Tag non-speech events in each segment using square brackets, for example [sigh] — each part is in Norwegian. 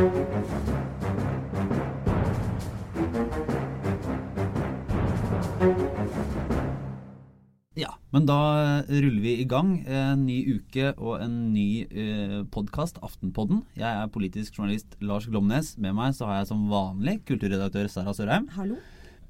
Ja, men da ruller vi i gang. En ny uke og en ny eh, podkast, Aftenpodden. Jeg er politisk journalist Lars Glomnes. Med meg så har jeg som vanlig kulturredaktør Sara Sørheim. Hallo.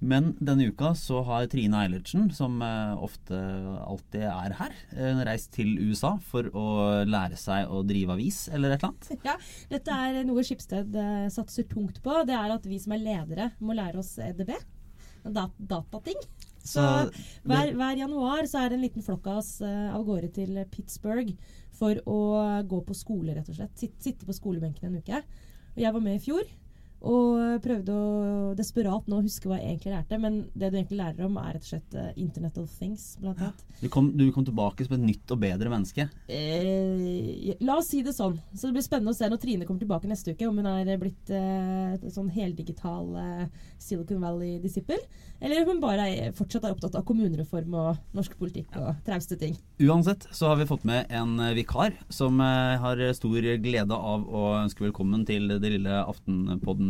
Men denne uka så har Trine Eilertsen, som eh, ofte alltid er her, eh, reist til USA for å lære seg å drive avis eller et eller annet. Ja, dette er noe Skipsted eh, satser tungt på. Det er at vi som er ledere må lære oss EDB. Dat datating. Så, hver, hver, januar så er det en liten flokk av oss av gårde til Pittsburgh for å gå på skole, rett og slett. Sitt, sitte på skolebenken en uke. Og jeg var med i fjor. Og prøvde å desperat nå huske hva jeg egentlig lærte. Men det du egentlig lærer om, er rett og slett uh, Internet of Things, blant annet. Du kom, du kom tilbake som et nytt og bedre menneske? Eh, la oss si det sånn. Så det blir spennende å se når Trine kommer tilbake neste uke, om hun er blitt uh, sånn heldigital uh, Silicon Valley-disippel. Eller om hun bare er, fortsatt er opptatt av kommunereform og norsk politikk og trauste ting. Uansett så har vi fått med en vikar som har stor glede av å ønske velkommen til det lille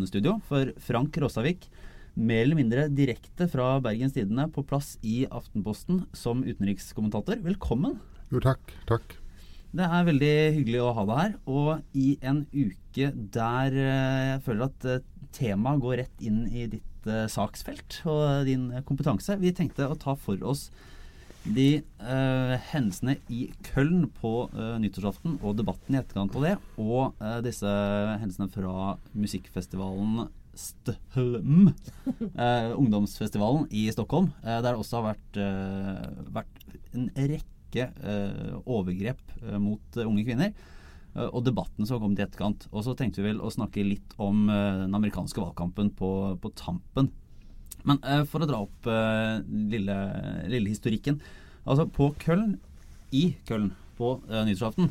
Aftenpodden-studio. For Frank Råsavik, mer eller mindre direkte fra Bergens Tidende, på plass i Aftenposten som utenrikskommentator. Velkommen. Jo, takk. Takk. Det er veldig hyggelig å ha deg her. Og i en uke der jeg føler at temaet går rett inn i ditt saksfelt og din kompetanse. Vi tenkte å ta for oss de uh, hendelsene i Köln på uh, nyttårsaften og debatten i etterkant på det, og uh, disse hendelsene fra musikkfestivalen Sthlm, [laughs] ungdomsfestivalen i Stockholm, der det også har vært, vært en rekke overgrep mot unge kvinner. Og debatten som kom til etterkant. Og så tenkte vi vel å snakke litt om den amerikanske valgkampen på, på tampen. Men uh, for å dra opp uh, lille, lille, historikken. Altså på Køln, i Køln, på uh, nyttårsaften,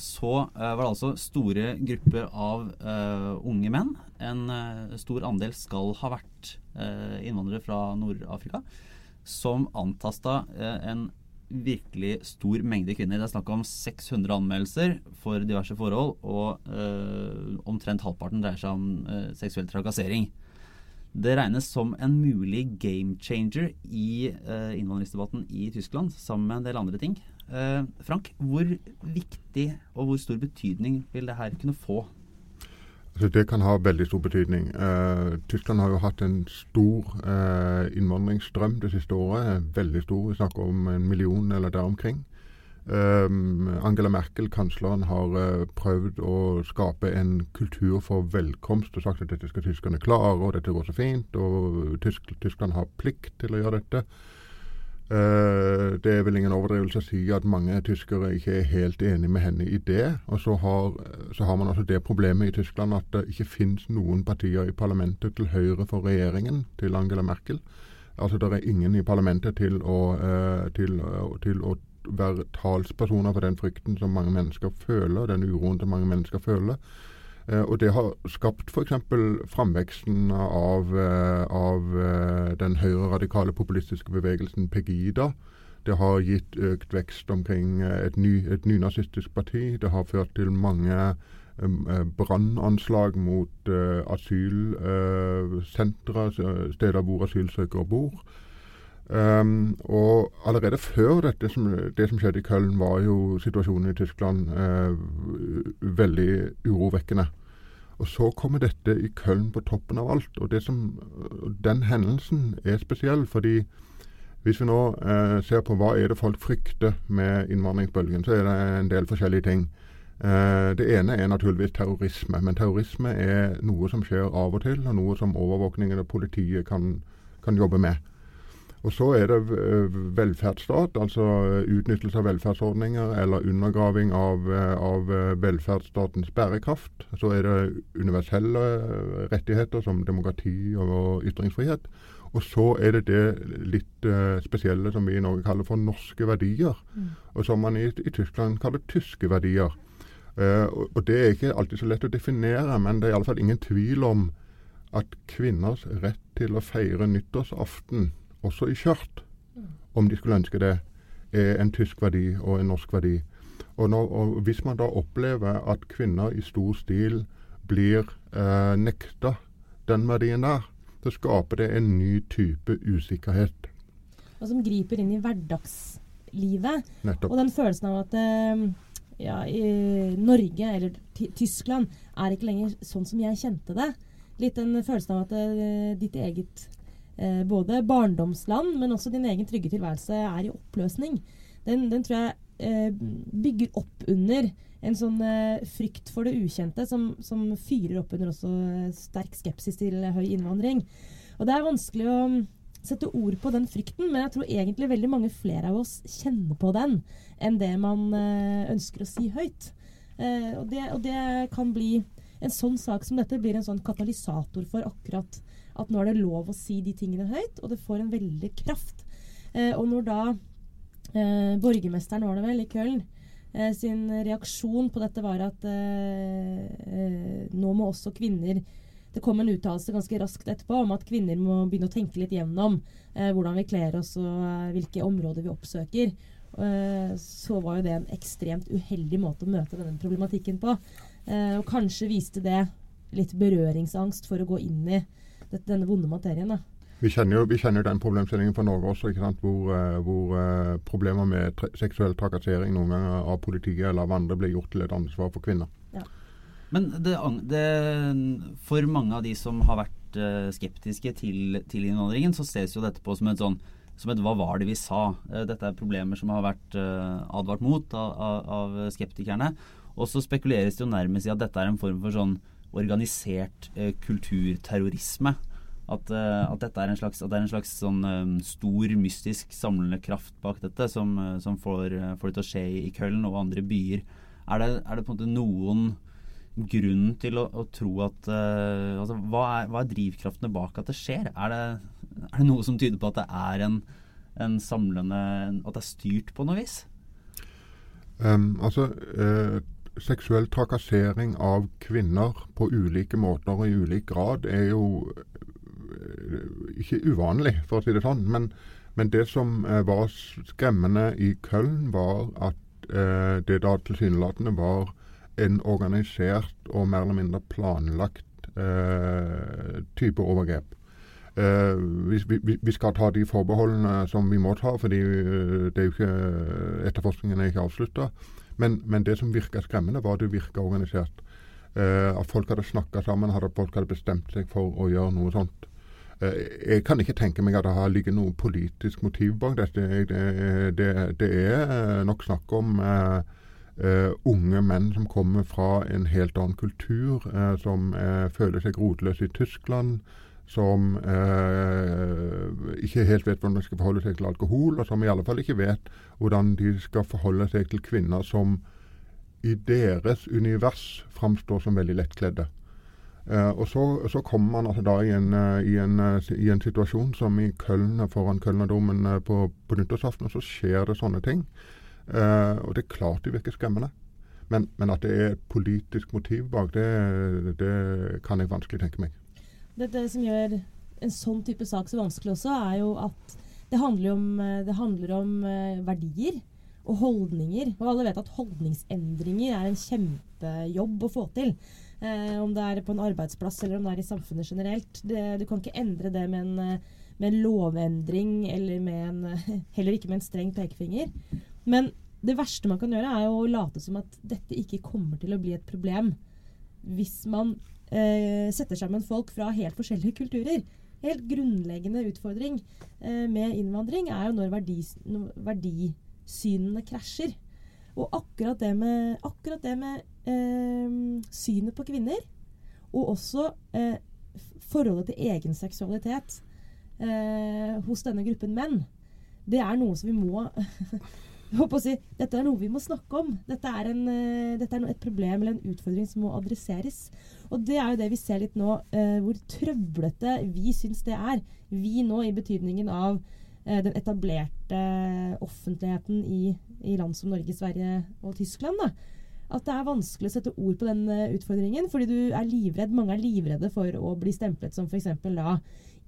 så var det altså store grupper av unge menn. En stor andel skal ha vært innvandrere fra Nord-Afrika. Som antasta en virkelig stor mengde kvinner. Det er snakk om 600 anmeldelser for diverse forhold, og omtrent halvparten dreier seg om seksuell trakassering. Det regnes som en mulig game changer i uh, innvandringsdebatten i Tyskland, sammen med en del andre ting. Uh, Frank, hvor viktig og hvor stor betydning vil det her kunne få? Altså, det kan ha veldig stor betydning. Uh, Tyskland har jo hatt en stor innvandringsstrøm det siste året. Veldig stor. Vi snakker om en million eller der omkring. Um, Angela Merkel, kansleren, har uh, prøvd å skape en kultur for velkomst og sagt at dette skal tyskerne klare, og dette går så fint, og Tysk Tyskland har plikt til å gjøre dette. Uh, det er vel ingen overdrivelse å si at mange tyskere ikke er helt enig med henne i det. Og så har, så har man altså det problemet i Tyskland at det ikke finnes noen partier i parlamentet til høyre for regjeringen til Angela Merkel. Altså Det er ingen i parlamentet til å, uh, til, til å være talspersoner for den frykten som mange mennesker føler, den uroen som mange mennesker føler. Eh, og det har skapt f.eks. framveksten av, eh, av eh, den høyreradikale populistiske bevegelsen Pegida. Det har gitt økt vekst omkring et, ny, et nynazistisk parti. Det har ført til mange brannanslag mot asylsentre, steder hvor asylsøkere bor. Um, og allerede før dette som, det som skjedde i Köln, var jo situasjonen i Tyskland uh, veldig urovekkende. Og så kommer dette i Köln på toppen av alt. Og som, den hendelsen er spesiell, fordi hvis vi nå uh, ser på hva er det folk frykter med innvandringsbølgen, så er det en del forskjellige ting. Uh, det ene er naturligvis terrorisme. Men terrorisme er noe som skjer av og til, og noe som overvåkningen og politiet kan, kan jobbe med. Og så er det eh, velferdsstat, altså utnyttelse av velferdsordninger eller undergraving av, eh, av, eh, velferdsstatens bærekraft. Så er det universelle rettigheter som demokrati og ytringsfrihet. Og så er det det litt spesielle som vi i Norge kaller for norske verdier. Mm. Og som man i, i, Tyskland kaller tyske verdier. Uh, og, og, det er ikke alltid så lett å definere, men det er iallfall ingen tvil om at kvinners rett til å feire nyttårsaften også i skjørt, om de skulle ønske det, er en tysk verdi og en norsk verdi. Og, når, og Hvis man da opplever at kvinner i stor stil blir eh, nekta den verdien der, så skaper det en ny type usikkerhet. Og som griper inn i hverdagslivet. Nettopp. Og den følelsen av at eh, ja, Norge, eller Tyskland, er ikke lenger sånn som jeg kjente det. Litt den følelsen av at eh, ditt eget eh, både barndomsland, men også din egen trygge tilværelse er i oppløsning. Den, den tror jeg eh, bygger opp under en sånn eh, frykt for det ukjente, som, som, fyrer opp under også eh, sterk skepsis til høy innvandring. Og det er vanskelig å sette ord på den frykten, men jeg tror egentlig veldig mange flere av oss kjenner på den enn det man eh, ønsker å si høyt. Eh, og, det, og, det, kan bli En sånn sak som dette blir en sånn katalysator for akkurat at nå er det lov å si de tingene høyt, og det får en veldig kraft. Eh, og når da eh, borgermesteren var det vel i Køln eh, sin reaksjon på dette var at nå må også kvinner det kom en uttalelse ganske raskt etterpå om at kvinner må begynne å tenke litt gjennom eh, hvordan vi kler oss og eh, hvilke områder vi oppsøker. Eh, så var jo det en ekstremt uheldig måte å møte denne problematikken på. Eh, og kanskje viste det litt berøringsangst for å gå inn i denne vonde materien. da. Vi kjenner, jo, vi kjenner jo den problemstillingen fra Norge også, hvor, sant, hvor uh, problemer med seksuell trakassering noen ganger av politiet eller av andre blir gjort til et ansvar for kvinner. Ja. Men det, det, for mange av de som har vært uh, skeptiske til, til, innvandringen, så ses jo dette på som et sånn som et 'hva var det vi sa'? Uh, dette er problemer som har vært uh, advart mot av, av, av, skeptikerne. Og så spekuleres det jo nærmest i at dette er en form for sånn organisert kulturterrorisme. At, at, dette er en slags, er en slags sånn um, stor, mystisk samlende kraft bak dette, som, som får, får, det til å skje i Köln og andre byer. Er det, er det på en måte noen grunn til å, å tro at uh, altså, hva, er, hva, er, drivkraftene bak at det skjer? Er det, er det, noe som tyder på at det er en, en samlende At det er styrt på noe vis? Um, altså uh, Seksuell trakassering av kvinner på ulike måter og i ulik grad er jo uh, ikke uvanlig, for å si det sånn. Men, men det som var skremmende i Köln, var at det da tilsynelatende var en organisert og mer eller mindre planlagt eh, type overgrep. Eh, vi, vi, vi, skal ta de forbeholdene som vi må ta, fordi eh, det er ikke, etterforskningen er ikke avslutta. Men, men, det som virka skremmende, var at det virka organisert. Eh, at folk hadde snakka sammen, at folk hadde bestemt seg for å gjøre noe sånt. Eh, jeg kan ikke tenke meg at det har ligget noe politisk motiv bak dette. Det, det, det er nok snakk om eh, Uh, unge menn som kommer fra en helt annen kultur, uh, som uh, føler seg rotløse i Tyskland, som ikke helt vet hvordan de skal forholde seg til alkohol, og som i alle fall ikke vet hvordan de skal forholde seg til kvinner som i deres univers framstår som veldig lettkledde. og så, så, kommer man altså da i en, i, en, i en, situasjon som i Kølne, foran Kølnerdomen på, på nyttårsaften, og så skjer det sånne ting. Eh, og det er klart det virker skremmende. Men, men, at det er et politisk motiv bak, det, det kan jeg vanskelig tenke meg. Det, det, som gjør en sånn type sak så vanskelig også, er jo at det handler om, det handler om uh, verdier og holdninger. Og alle vet at holdningsendringer er en kjempejobb å få til. Eh, om det er på en arbeidsplass eller om det er i samfunnet generelt. Det, du kan ikke endre det med en, med en lovendring eller en, [laughs] heller ikke med en streng pekefinger. Men det verste man kan gjøre, er jo å late som at dette ikke kommer til å bli et problem hvis man eh, setter sammen folk fra helt forskjellige kulturer. Helt grunnleggende utfordring eh, med innvandring er jo når, verdis, verdisynene krasjer. Og akkurat det med, akkurat det med eh, synet på kvinner, og også eh, forholdet til egen seksualitet eh, hos denne gruppen menn, det er noe som vi må [laughs] si, dette er noe vi må snakke om. Dette er, en, uh, dette er et problem eller en utfordring som må adresseres. Og det er jo det vi ser litt nå, uh, hvor trøblete vi syns det er. Vi nå i betydningen av uh, den etablerte offentligheten i, i, land som Norge, Sverige og Tyskland. Da. At det er vanskelig å sette ord på den utfordringen, fordi du er livredd. Mange er livredde for å bli stemplet som f.eks. da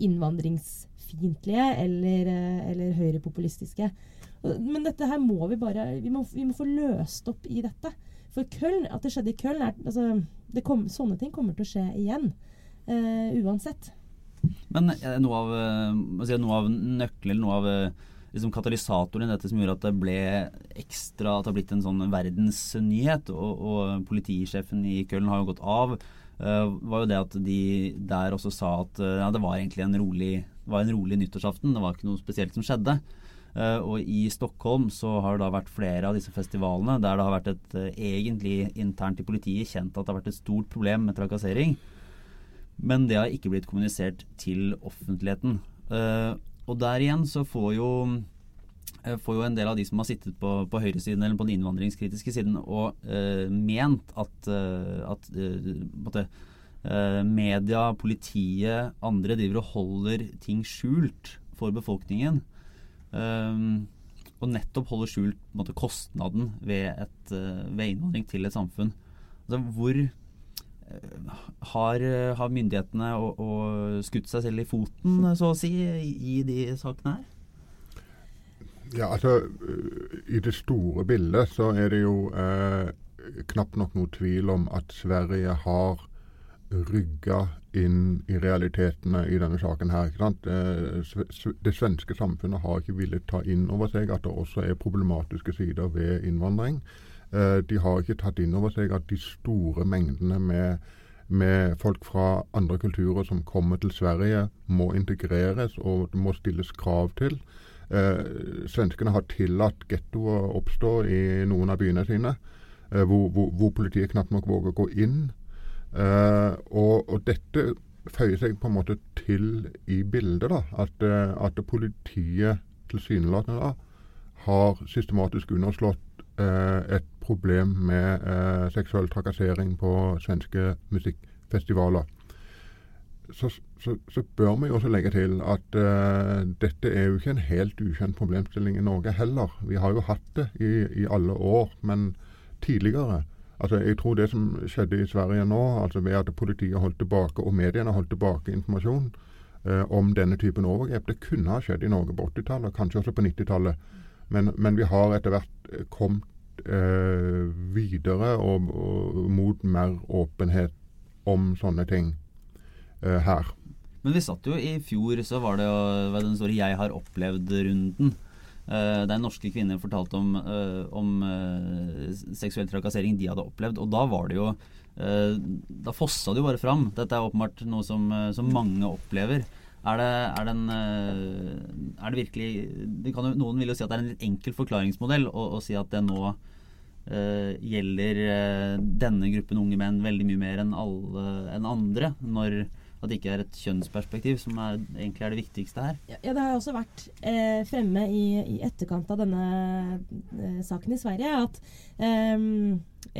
innvandringsfiendtlige eller, eller høyrepopulistiske. Men dette her må vi bare vi må, vi må, få løst opp i dette. for Köln, at det skjedde i Köln er, altså, kom, Sånne ting kommer til å skje igjen. Uh, uansett. Men noe av, si, noe av nøkkelen, noe av liksom katalysatoren i dette som gjorde at det ble ekstra At det har blitt en sånn verdensnyhet, og, og politisjefen i Köln har jo gått av, var jo det at de der også sa at ja, det var egentlig en rolig, var en rolig nyttårsaften. Det var ikke noe spesielt som skjedde. Uh, og i Stockholm så har det da vært flere av disse festivalene der det har vært et egentlig internt i politiet kjent at det har vært et stort problem med trakassering. Men det har ikke blitt kommunisert til offentligheten. og der igjen så får jo Eh, får jo en del av de som har sittet på, på høyresiden eller på den innvandringskritiske siden og uh, ment at, uh, at måtte, media, politiet, andre driver og holder ting skjult for befolkningen. Og nettopp holde skjult måte, kostnaden ved, et, ved, innvandring til et samfunn. Altså, hvor har, har myndighetene og, og skutt seg selv i foten, så å si, i de sakene her? Ja, altså I det store bildet så er det jo eh, knapt nok noe tvil om at Sverige har rygga inn i realitetene i denne saken her. ikke sant? Det svenske samfunnet har ikke villet ta inn over seg at det også er problematiske sider ved innvandring. Eh, de har ikke tatt inn over seg at de store mengdene med, med folk fra andre kulturer som kommer til Sverige, må integreres og må stilles krav til. Eh, svenskene har tillatt gettoer oppstå i noen av byene sine, eh, hvor, hvor, hvor, politiet knapt nok våger å gå inn. Eh, og, og, dette føyer seg på en måte til i bildet. da, At, eh, at politiet tilsynelatende har systematisk underslått uh, et problem med uh, seksuell trakassering på svenske musikkfestivaler så, så, så, bør vi også legge til at uh, dette er jo ikke en helt ukjent problemstilling i Norge heller. Vi har jo hatt det i, i alle år, men tidligere. Altså, jeg tror det som skjedde i Sverige nå, altså ved at politiet holdt tilbake, og mediene holdt tilbake informasjon eh, om denne typen overgrep, det kunne ha skjedd i Norge på 80-tallet, kanskje også på 90-tallet. Men, men, vi har etter hvert eh, kommet eh, videre og, og mot mer åpenhet om sånne ting. Eh, her. Men vi satt jo i fjor, så var det jo den store 'Jeg har opplevd'-runden. Uh, der norske kvinner fortalte om, uh, om uh, seksuell trakassering de hadde opplevd. Og da var det jo Da fossa det jo bare fram. Dette er åpenbart noe som, som mange opplever. Er det, er, det en, er det virkelig jo, Noen vil jo si at det er en litt enkel forklaringsmodell å, si at det nå gjelder denne gruppen unge menn veldig mye mer enn alle enn andre. når at det ikke er et kjønnsperspektiv som er, egentlig er det viktigste her. Ja, Det har også vært eh, fremme i, i, etterkant av denne eh, saken i Sverige at eh,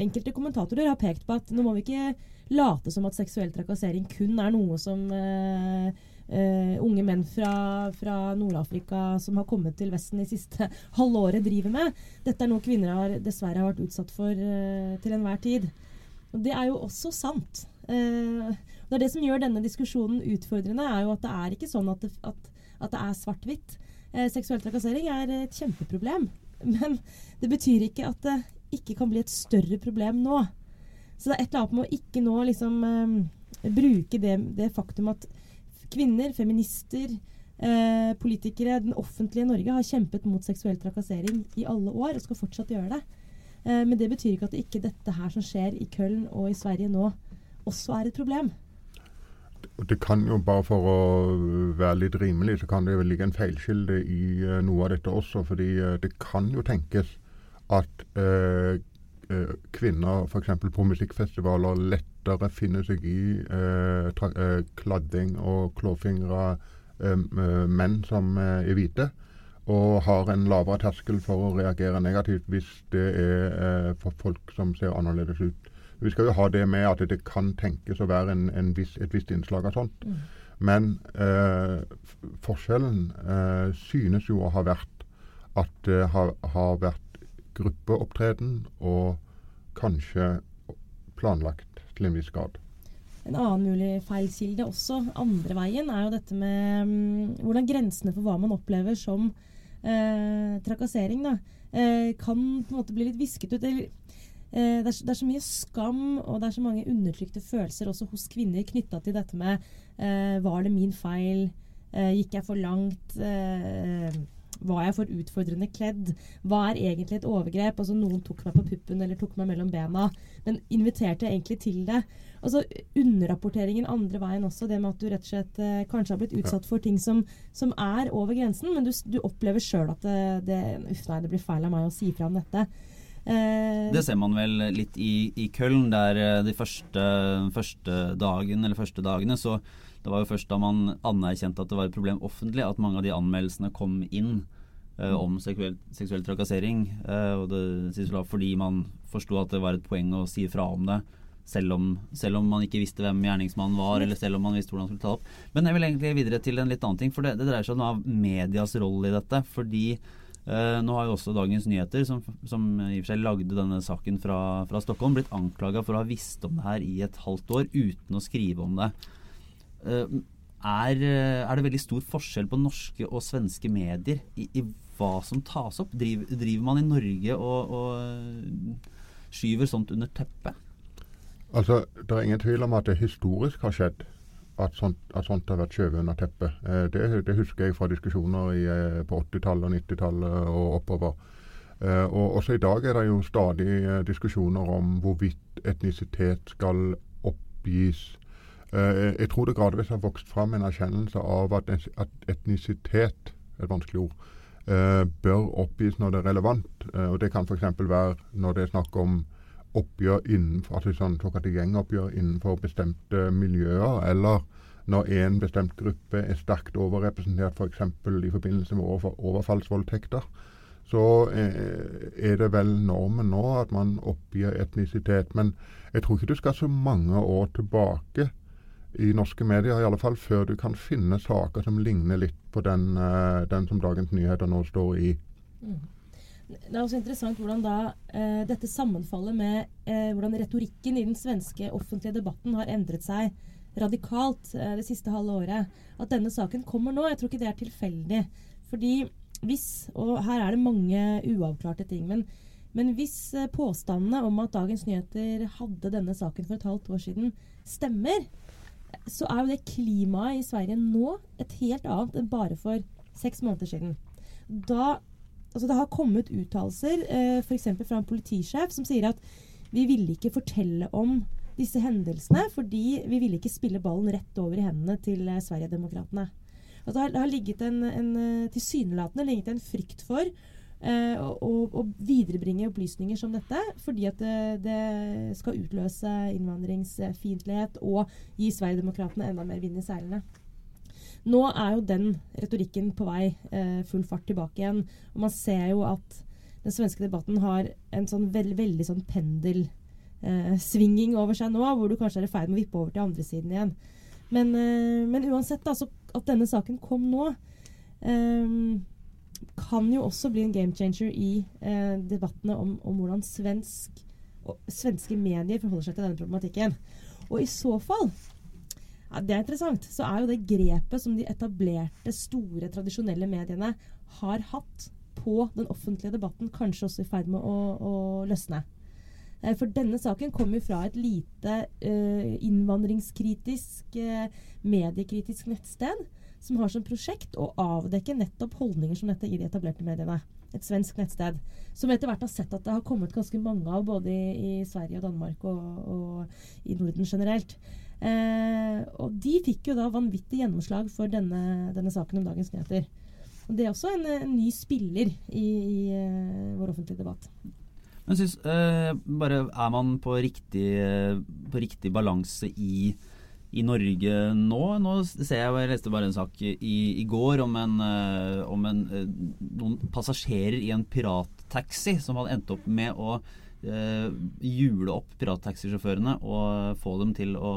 enkelte kommentatorer har pekt på at nå må vi ikke late som at seksuell trakassering kun er noe som eh, eh, unge menn fra, fra Nord-Afrika som har kommet til Vesten de siste [laughs] halvåret driver med. Dette er noe kvinner har, dessverre har vært utsatt for eh, til enhver tid. Og det er jo også sant. Eh, det er det som gjør denne diskusjonen utfordrende, er jo at det er ikke sånn at det, at, at det er svart-hvitt. Eh, seksuell trakassering er et kjempeproblem. [laughs] Men det betyr ikke at det ikke kan bli et større problem nå. Så det er et eller annet med å ikke nå liksom eh, bruke det, det, faktum at kvinner, feminister, eh, politikere, den offentlige Norge har kjempet mot seksuell trakassering i alle år og skal fortsatt gjøre det. Eh, men det betyr ikke at ikke dette her som skjer i Köln og i Sverige nå, også er et problem det kan jo, bare for å være litt rimelig, så kan det ligge en feilkilde i uh, noe av dette også. fordi uh, det kan jo tenkes at uh, kvinner f.eks. på musikkfestivaler lettere finner seg i kladding og klåfingre menn som er hvite. Og har en lavere terskel for å reagere negativt hvis det er for folk som ser annerledes ut vi skal jo ha det med at det kan tenkes å være en, en viss, et visst innslag av sånt. Mm. Men eh, forskjellen eh, synes jo å ha vært at det har, har vært gruppeopptreden og kanskje planlagt til en viss grad. En annen mulig feilkilde også, andre veien, er jo dette med um, hvordan grensene for hva man opplever som eh, trakassering, da, eh, kan på en måte bli litt visket ut. Eller det, er, det, er, så mye skam og det er så mange undertrykte følelser også hos kvinner knytta til dette med Var det min feil? gikk jeg for langt? var jeg for utfordrende kledd? Hva er egentlig et overgrep? Altså Noen tok meg på puppen eller tok meg mellom bena, men inviterte egentlig til det. Altså Underrapporteringen andre veien også, det med at du rett og slett eh, kanskje har blitt utsatt for ting som, som er over grensen, men du, du opplever sjøl at det, det, Uff, nei, det blir feil av meg å si fra om dette. Eh, det ser man vel litt i, i Köln, der eh, de første, første, dagen, eller første dagene så det var jo først da man anerkjente at det var et problem offentlig, at mange av de anmeldelsene kom inn eh, om seksuell, seksuell trakassering. Eh, og det fordi man forsto at det var et poeng å si fra om det. Selv om, selv om, man ikke visste hvem gjerningsmannen var, eller selv om man visste hvordan man skulle ta opp. Men jeg vil egentlig videre til en litt annen ting, for det, det dreier seg om medias rolle i dette. Fordi uh, nå har jo også Dagens Nyheter, som, som, i og for seg lagde denne saken fra, fra Stockholm, blitt anklaga for å ha visst om det her i et halvt år uten å skrive om det. Eh, er, eh, er, det veldig stor forskjell på norske og svenske medier i, i hva som tas opp? Driver, driver man i Norge og, og, skyver sånt under teppet? Altså, Det er ingen tvil om at det historisk har skjedd at sånt, at sånt har vært skjøvet under teppet. Eh, det, det, husker jeg fra diskusjoner i, på 80-tallet og 90-tallet og oppover. Eh, og Også i dag er det jo stadig diskusjoner om hvorvidt etnisitet skal oppgis Eh, jeg tror det gradvis har vokst fram en erkjennelse av at, etnisitet et vanskelig ord, eh, bør oppgis når det er relevant. Eh, og Det kan f.eks. være når det er snakk om oppgjør innenfor, altså sånn såkalte gjengoppgjør innenfor bestemte miljøer, eller når en bestemt gruppe er sterkt overrepresentert f.eks. For i forbindelse med overfallsvoldtekter. Så er det vel normen nå at man oppgir etnisitet. Men jeg tror ikke du skal så mange år tilbake i norske medier, i alle fall før du kan finne saker som ligner litt på den, uh, den som Dagens Nyheter nå står i. Mm. Det er også interessant hvordan da eh, dette sammenfaller med eh, hvordan retorikken i den svenske offentlige debatten har endret seg radikalt det siste halve året. At denne saken kommer nå, jeg tror ikke det er tilfeldig. Fordi hvis, og her er det mange uavklarte ting, men, men hvis påstandene om at Dagens Nyheter hadde denne saken for et halvt år siden, stemmer, så er jo det klimaet i Sverige nå et helt annet enn bare for seks måneder siden. Da, altså det har kommet uttalelser eh, f.eks. fra en politisjef som sier at vi ville ikke fortelle om disse hendelsene fordi vi ville ikke spille ballen rett over i hendene til eh, Sverigedemokraterna. Altså det, har, ligget en, en eh, tilsynelatende ligget en frykt for eh, å, viderebringe opplysninger som dette, fordi at det, det skal utløse innvandringsfiendtlighet og gi Sverigedemokraterna enda mer vind i seilene. Nå er jo den retorikken på vei eh, full fart tilbake igjen. Og man ser jo at den svenske debatten har en sånn veld, veldig sånn pendelsvinging eh, over seg nå, hvor du kanskje er i ferd med å vippe over til andre siden igjen. Men, eh, men uansett, da, at denne saken kom nå eh, kan jo også bli en game changer i eh, debattene om, om hvordan svensk, og, svenske medier forholder seg til denne problematikken. Og i så fall det er interessant. Så er jo det grepet som de etablerte, store, tradisjonelle mediene har hatt på den offentlige debatten, kanskje også i ferd med å, å løsne. Eh, for denne saken kommer fra et lite uh, innvandringskritisk, uh, mediekritisk nettsted som har som prosjekt å avdekke nettopp holdninger som dette i de etablerte mediene. Et svensk nettsted. Som etter hvert har sett at det har kommet ganske mange av både i, i Sverige og Danmark og, og, i Norden generelt. Eh, og de fikk jo da vanvittig gjennomslag for denne, denne saken om Dagens Nyheter. Og det er også en, en ny spiller i, i uh, vår offentlige debatt. Men synes, eh, bare Er man på riktig, uh, på riktig balanse i i Norge nå. Nå ser jeg, jeg leste bare en sak i, i går om, en, uh, om en, uh, noen passasjerer i en pirattaxi som hadde endt opp med å uh, jule opp pirattaxisjåførene og få dem til å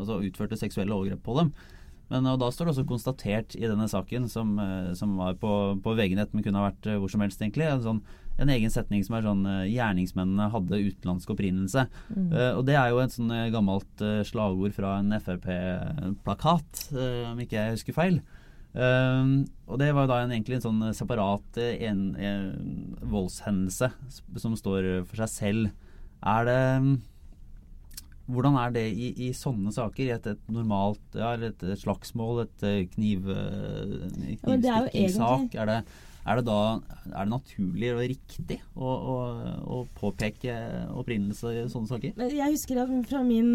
altså, utførte seksuelle overgrep på dem. Men Da står det også konstatert i denne saken, som, som var på, på VG-nett, men kunne ha vært hvor som helst, egentlig, en sånn en egen setning som er sånn uh, Gjerningsmennene hadde utenlandsk opprinnelse. Mm. Uh, og det er jo et sånn uh, gammelt slagord fra en Frp-plakat, om ikke jeg husker feil. Og det var jo da en, egentlig en sånn separat en, en voldshendelse som står for seg selv. Er det hvordan er det i, i sånne saker? I et, et normalt ja, et, slagsmål, et kniv, knivstikkingssak? Ja, er, det, er, det da er det naturlig og riktig å, å, å påpeke opprinnelse i sånne saker? Jeg husker at fra min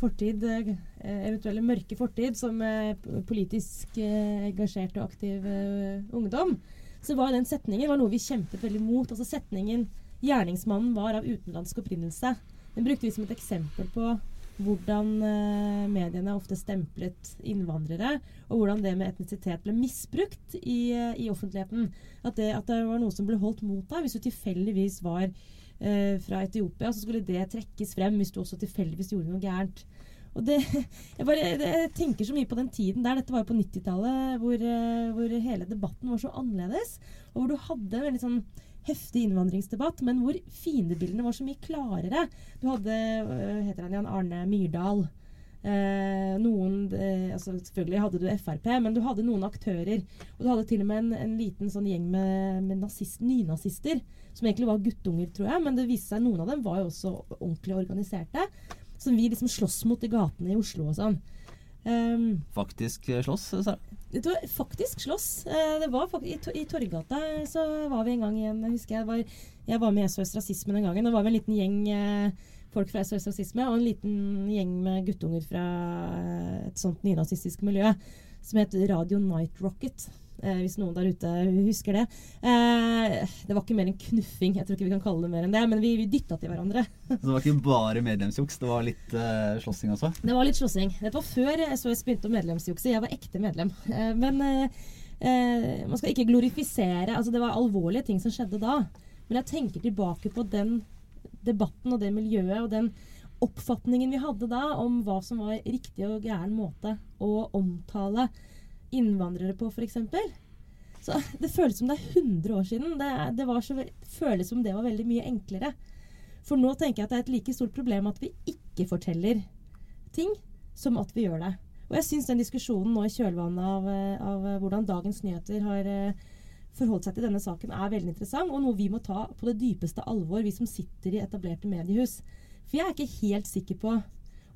fortid, eventuelle mørke fortid, som uh, politisk engasjert og aktiv ungdom, så var den setningen var noe vi kjempet veldig mot. Altså setningen 'gjerningsmannen var av utenlandsk opprinnelse'. Den brukte vi som et eksempel på hvordan mediene ofte stemplet innvandrere, og hvordan det med etnisitet ble misbrukt i, i offentligheten. At det, at det, var noe som ble holdt mot deg hvis du tilfeldigvis var eh, fra Etiopia. Så skulle det trekkes frem hvis du også tilfeldigvis gjorde noe gærent. Og det, [laughs] jeg, bare, jeg, tenker så mye på den tiden der. Dette var jo på 90-tallet, hvor, hvor, hele debatten var så annerledes. Og hvor du hadde en veldig sånn heftig innvandringsdebatt, men hvor fiendebildene var så mye klarere. Du hadde øh, heter han Jan Arne Myrdal. Eh, noen eh, altså Selvfølgelig hadde du Frp, men du hadde noen aktører. Og du hadde til og med en, en liten sånn gjeng med, med nazist, nynazister, som egentlig var guttunger, tror jeg. Men det viste seg noen av dem var jo også ordentlig organiserte. Som vi liksom slåss mot i gatene i Oslo og sånn. Um, faktisk slåss? sa du? faktisk slåss. Eh, det var faktisk, I, i Torgata så var vi en gang igjen husker jeg, var, jeg var med SOS Rasisme den gangen. Det var vi en liten gjeng eh, folk fra SOS Rasisme og en liten gjeng med guttunger fra eh, et sånt nynazistisk miljø som het Radio Night Rocket. Eh, hvis noen der ute husker det. Eh, det var ikke mer enn knuffing. Jeg tror ikke vi kan kalle det mer enn det. Men vi, vi dytta til hverandre. [laughs] Så det var ikke bare medlemsjuks, det var litt eh, slåssing også? Det var litt slåssing. Dette var før SOS begynte å medlemsjukse. Jeg var ekte medlem. Men eh, eh, man skal ikke glorifisere altså Det var alvorlige ting som skjedde da. Men jeg tenker tilbake på den debatten og det miljøet og den oppfatningen vi hadde da om hva som var riktig og gæren måte å omtale innvandrere på, f.eks. Så Det føles som det er 100 år siden. Det, det så, det, føles som det var veldig mye enklere. For nå tenker jeg at det er et like stort problem at vi ikke forteller ting, som at vi gjør det. Og jeg syns den diskusjonen nå i kjølvannet av, av, hvordan dagens nyheter har eh, forholdt seg til denne saken, er veldig interessant, og noe vi må ta på det dypeste alvor, vi som sitter i etablerte mediehus. For jeg er ikke helt sikker på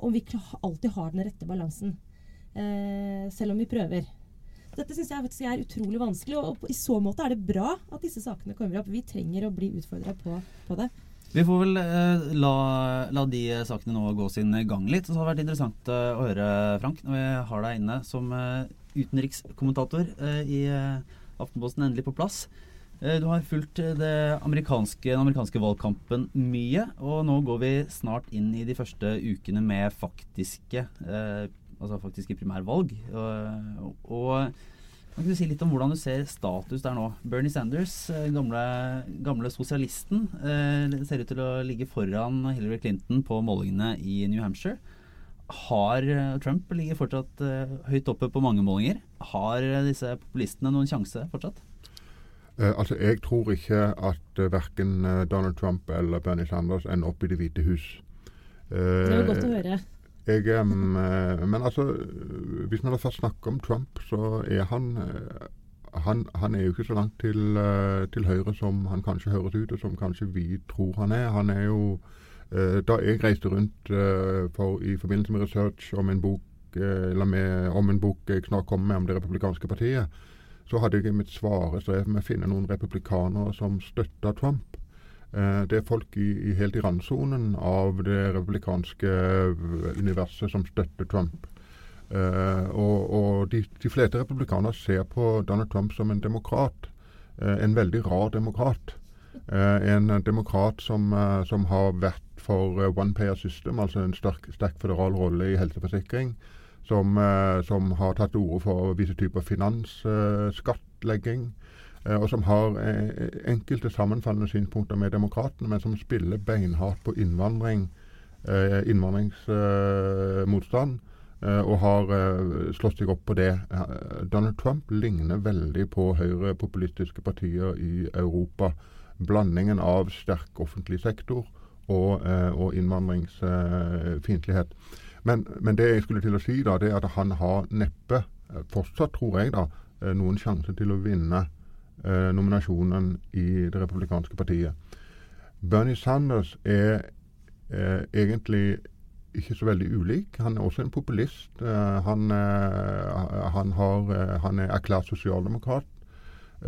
om vi alltid har den rette balansen. Eh, selv om vi prøver. Dette syns jeg faktisk er utrolig vanskelig, og i så måte er det bra at disse sakene kommer opp. Vi trenger å bli utfordra på, på, det. Vi får vel eh, la, la, de sakene nå gå sin gang litt. Så det har vært interessant eh, å høre, Frank, når vi har deg inne som eh, utenrikskommentator eh, i eh, Aftenposten endelig på plass. Eh, du har fulgt amerikanske, den amerikanske valgkampen mye, og nå går vi snart inn i de første ukene med faktiske altså faktisk i primærvalg. Og, og kan du si litt om hvordan du ser status der nå? Bernie Sanders, den gamle, gamle sosialisten, eh, ser ut til å ligge foran Hillary Clinton på målingene i New Hampshire. Har eh, Trump ligger fortsatt eh, høyt oppe på mange målinger? Har disse populistene noen sjanse fortsatt? Eh, altså, Jeg tror ikke at uh, verken Donald Trump eller Bernie Sanders ender opp i Det hvite hus. det var godt å høre. Jeg, um, men altså, hvis man først snakker om Trump, så er han eh, han, han, er jo ikke så langt til, uh, til, høyre som han kanskje høres ut, og som kanskje vi tror han er. Han er jo Da jeg reiste rundt for, i forbindelse med research om en bok med, om en bok jeg snart kommer med om Det republikanske partiet, så hadde jeg mitt svare strev med å finne noen republikanere som støtta Trump. Eh, det er folk i, i helt i randsonen av det republikanske universet som støtter Trump. Uh, og, og de, de, fleste republikanere ser på Donald Trump som en demokrat. En veldig rar demokrat. En demokrat som, som, har vært for one payer system, altså en sterk, sterk federal rolle i helseforsikring. Som, som har tatt til orde for visse typer finansskattlegging. Eh, og som har eh, enkelte sammenfallende synspunkter med demokratene, men som spiller beinhardt på innvandring, eh, innvandringsmotstand. og har slått seg opp på det. Donald Trump ligner veldig på høyrepopulistiske partier i Europa. Blandingen av sterk offentlig sektor og, og innvandringsfiendtlighet. Men, men, det jeg skulle til å si, da, det er at han har neppe, fortsatt tror jeg, da, noen sjanse til å vinne eh, nominasjonen i Det republikanske partiet. Bernie Sanders er eh, egentlig ikke så veldig ulik. Han er også en populist. Eh, han, uh, han, har, uh, han, er erklært sosialdemokrat.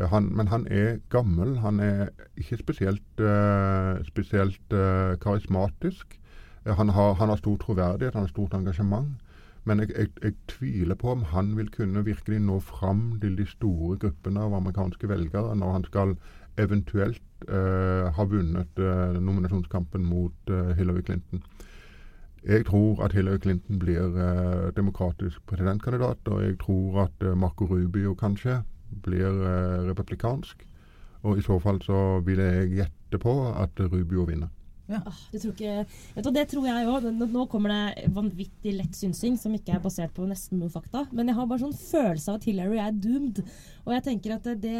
Han, men han er gammel. Han er ikke spesielt, spesielt karismatisk. Han har, han, har, stor troverdighet, han har stort engasjement. Men jeg, jeg, jeg, tviler på om han vil kunne virkelig nå fram til de store gruppene av amerikanske velgere når han skal eventuelt ha vunnet nominasjonskampen mot Hillary Clinton. Jeg tror at Hillary Clinton blir eh, demokratisk presidentkandidat, og jeg tror at eh, Marco Rubio kanskje blir eh, republikansk. Og i så fall så vil jeg gjette på at Rubio vinner. Ja. Tror ikke, du, det tror jeg òg. Nå kommer det vanvittig lett synsing som ikke er basert på nesten noen fakta. Men jeg har bare sånn følelse av at Hillary er doomed. Og jeg tenker at det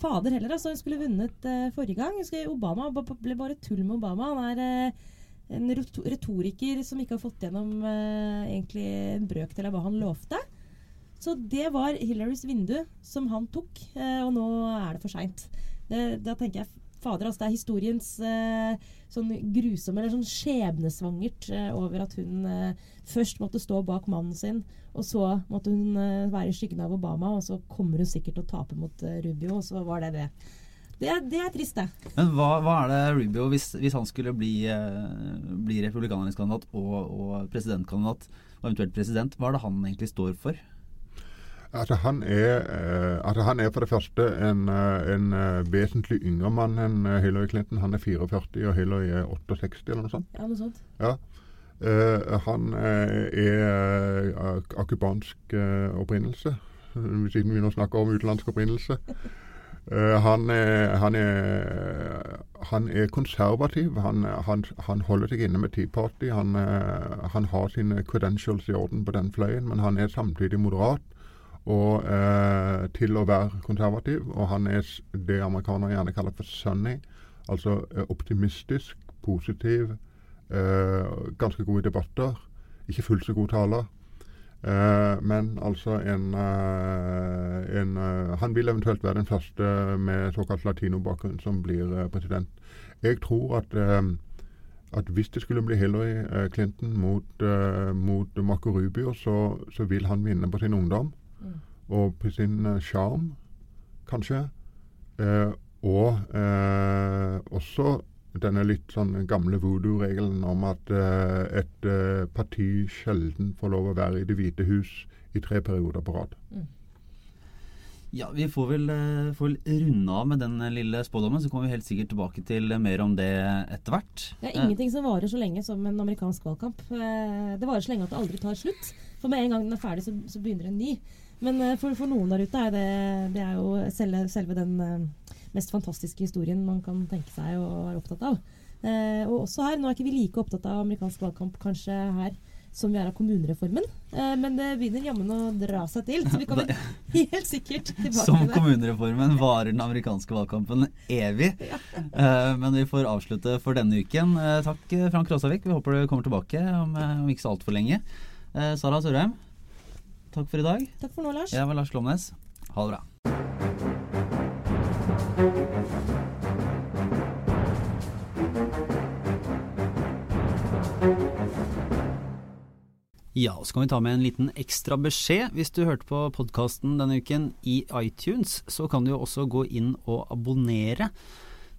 Fader heller, altså. Hun skulle vunnet uh, forrige gang. Obama ble bare tull med Obama. Han er uh, en retoriker som ikke har fått gjennom egentlig en brøkdel av hva han lovte. Så det var Hillarys vindu som han tok, og nå er det for seint. Da tenker jeg Fader, altså det er historiens eh, sånn grusomme, eller sånn skjebnesvangert over at hun først måtte stå bak mannen sin, og så måtte hun være i skyggen av Obama, og så kommer hun sikkert til å tape mot Rubio, og så var det det. Det det er trist, det. Men hva, hva, er det Rubio, hvis, hvis han skulle bli, uh, bli republikanerisk kandidat og, og, presidentkandidat, og eventuelt president, hva er det han egentlig står for? Altså han, er, uh, altså han er for det første en, uh, en vesentlig yngre mann enn Hillary Clinton. Han er 44, og Hillary er 68, eller noe sånt. Ja, noe sånt. Ja. han er av cubansk opprinnelse, siden vi nå snakker om utenlandsk opprinnelse. Uh, han, er, han, er, han, er, konservativ. Han, han, holder seg inne med Tea Party. Han, uh, har sine credentials i orden på den fløyen, men han er samtidig moderat og, eh, til å være konservativ. Og han er det amerikanere gjerne kaller for sunny, altså optimistisk, positiv, ganske god i debatter. Ikke fullt så god taler. Eh, men altså en, uh, en uh, Han vil eventuelt være den første med såkalt latinobakgrunn som blir president. Jeg tror at, at hvis det skulle bli Hillary Clinton mot, mot Marco Rubio, så, så, vil han vinne på sin ungdom. Og på sin sjarm, kanskje. og også denne litt sånn gamle voodoo-regelen om at eh, et uh, parti sjelden får lov å være i Det hvite hus i tre perioder på rad. Mm. Ja, Vi får vel, uh, får vel, runde av med den lille spådommen, så kommer vi helt sikkert tilbake til mer om det etter hvert. Det er ingenting som varer så lenge som en amerikansk valgkamp. Det varer så lenge at det aldri tar slutt. For med en gang den er ferdig, så, så begynner en ny. Men for, for, noen der ute er det, det er jo selve, selve den mest fantastiske historien man kan tenke seg å være opptatt av. Eh, og også her, Nå er ikke vi like opptatt av amerikansk valgkamp kanskje her som vi er av kommunereformen, eh, men det begynner jammen å dra seg til. Så vi kommer [laughs] helt sikkert tilbake som til det. Kommunereformen varer den amerikanske valgkampen evig. [laughs] Ja. Eh, men vi får avslutte for denne uken. Eh, takk, Frank Råsavik. Vi håper du kommer tilbake om, eh, om ikke så altfor lenge. Eh, Sara Sørheim, takk for i dag. Takk for nå, Lars. Jeg var Lars Glomnes. Ha det bra. Ja, så kan vi ta med en liten ekstra beskjed. Hvis du hørte på podkasten denne uken i iTunes, så kan du jo også gå inn og abonnere.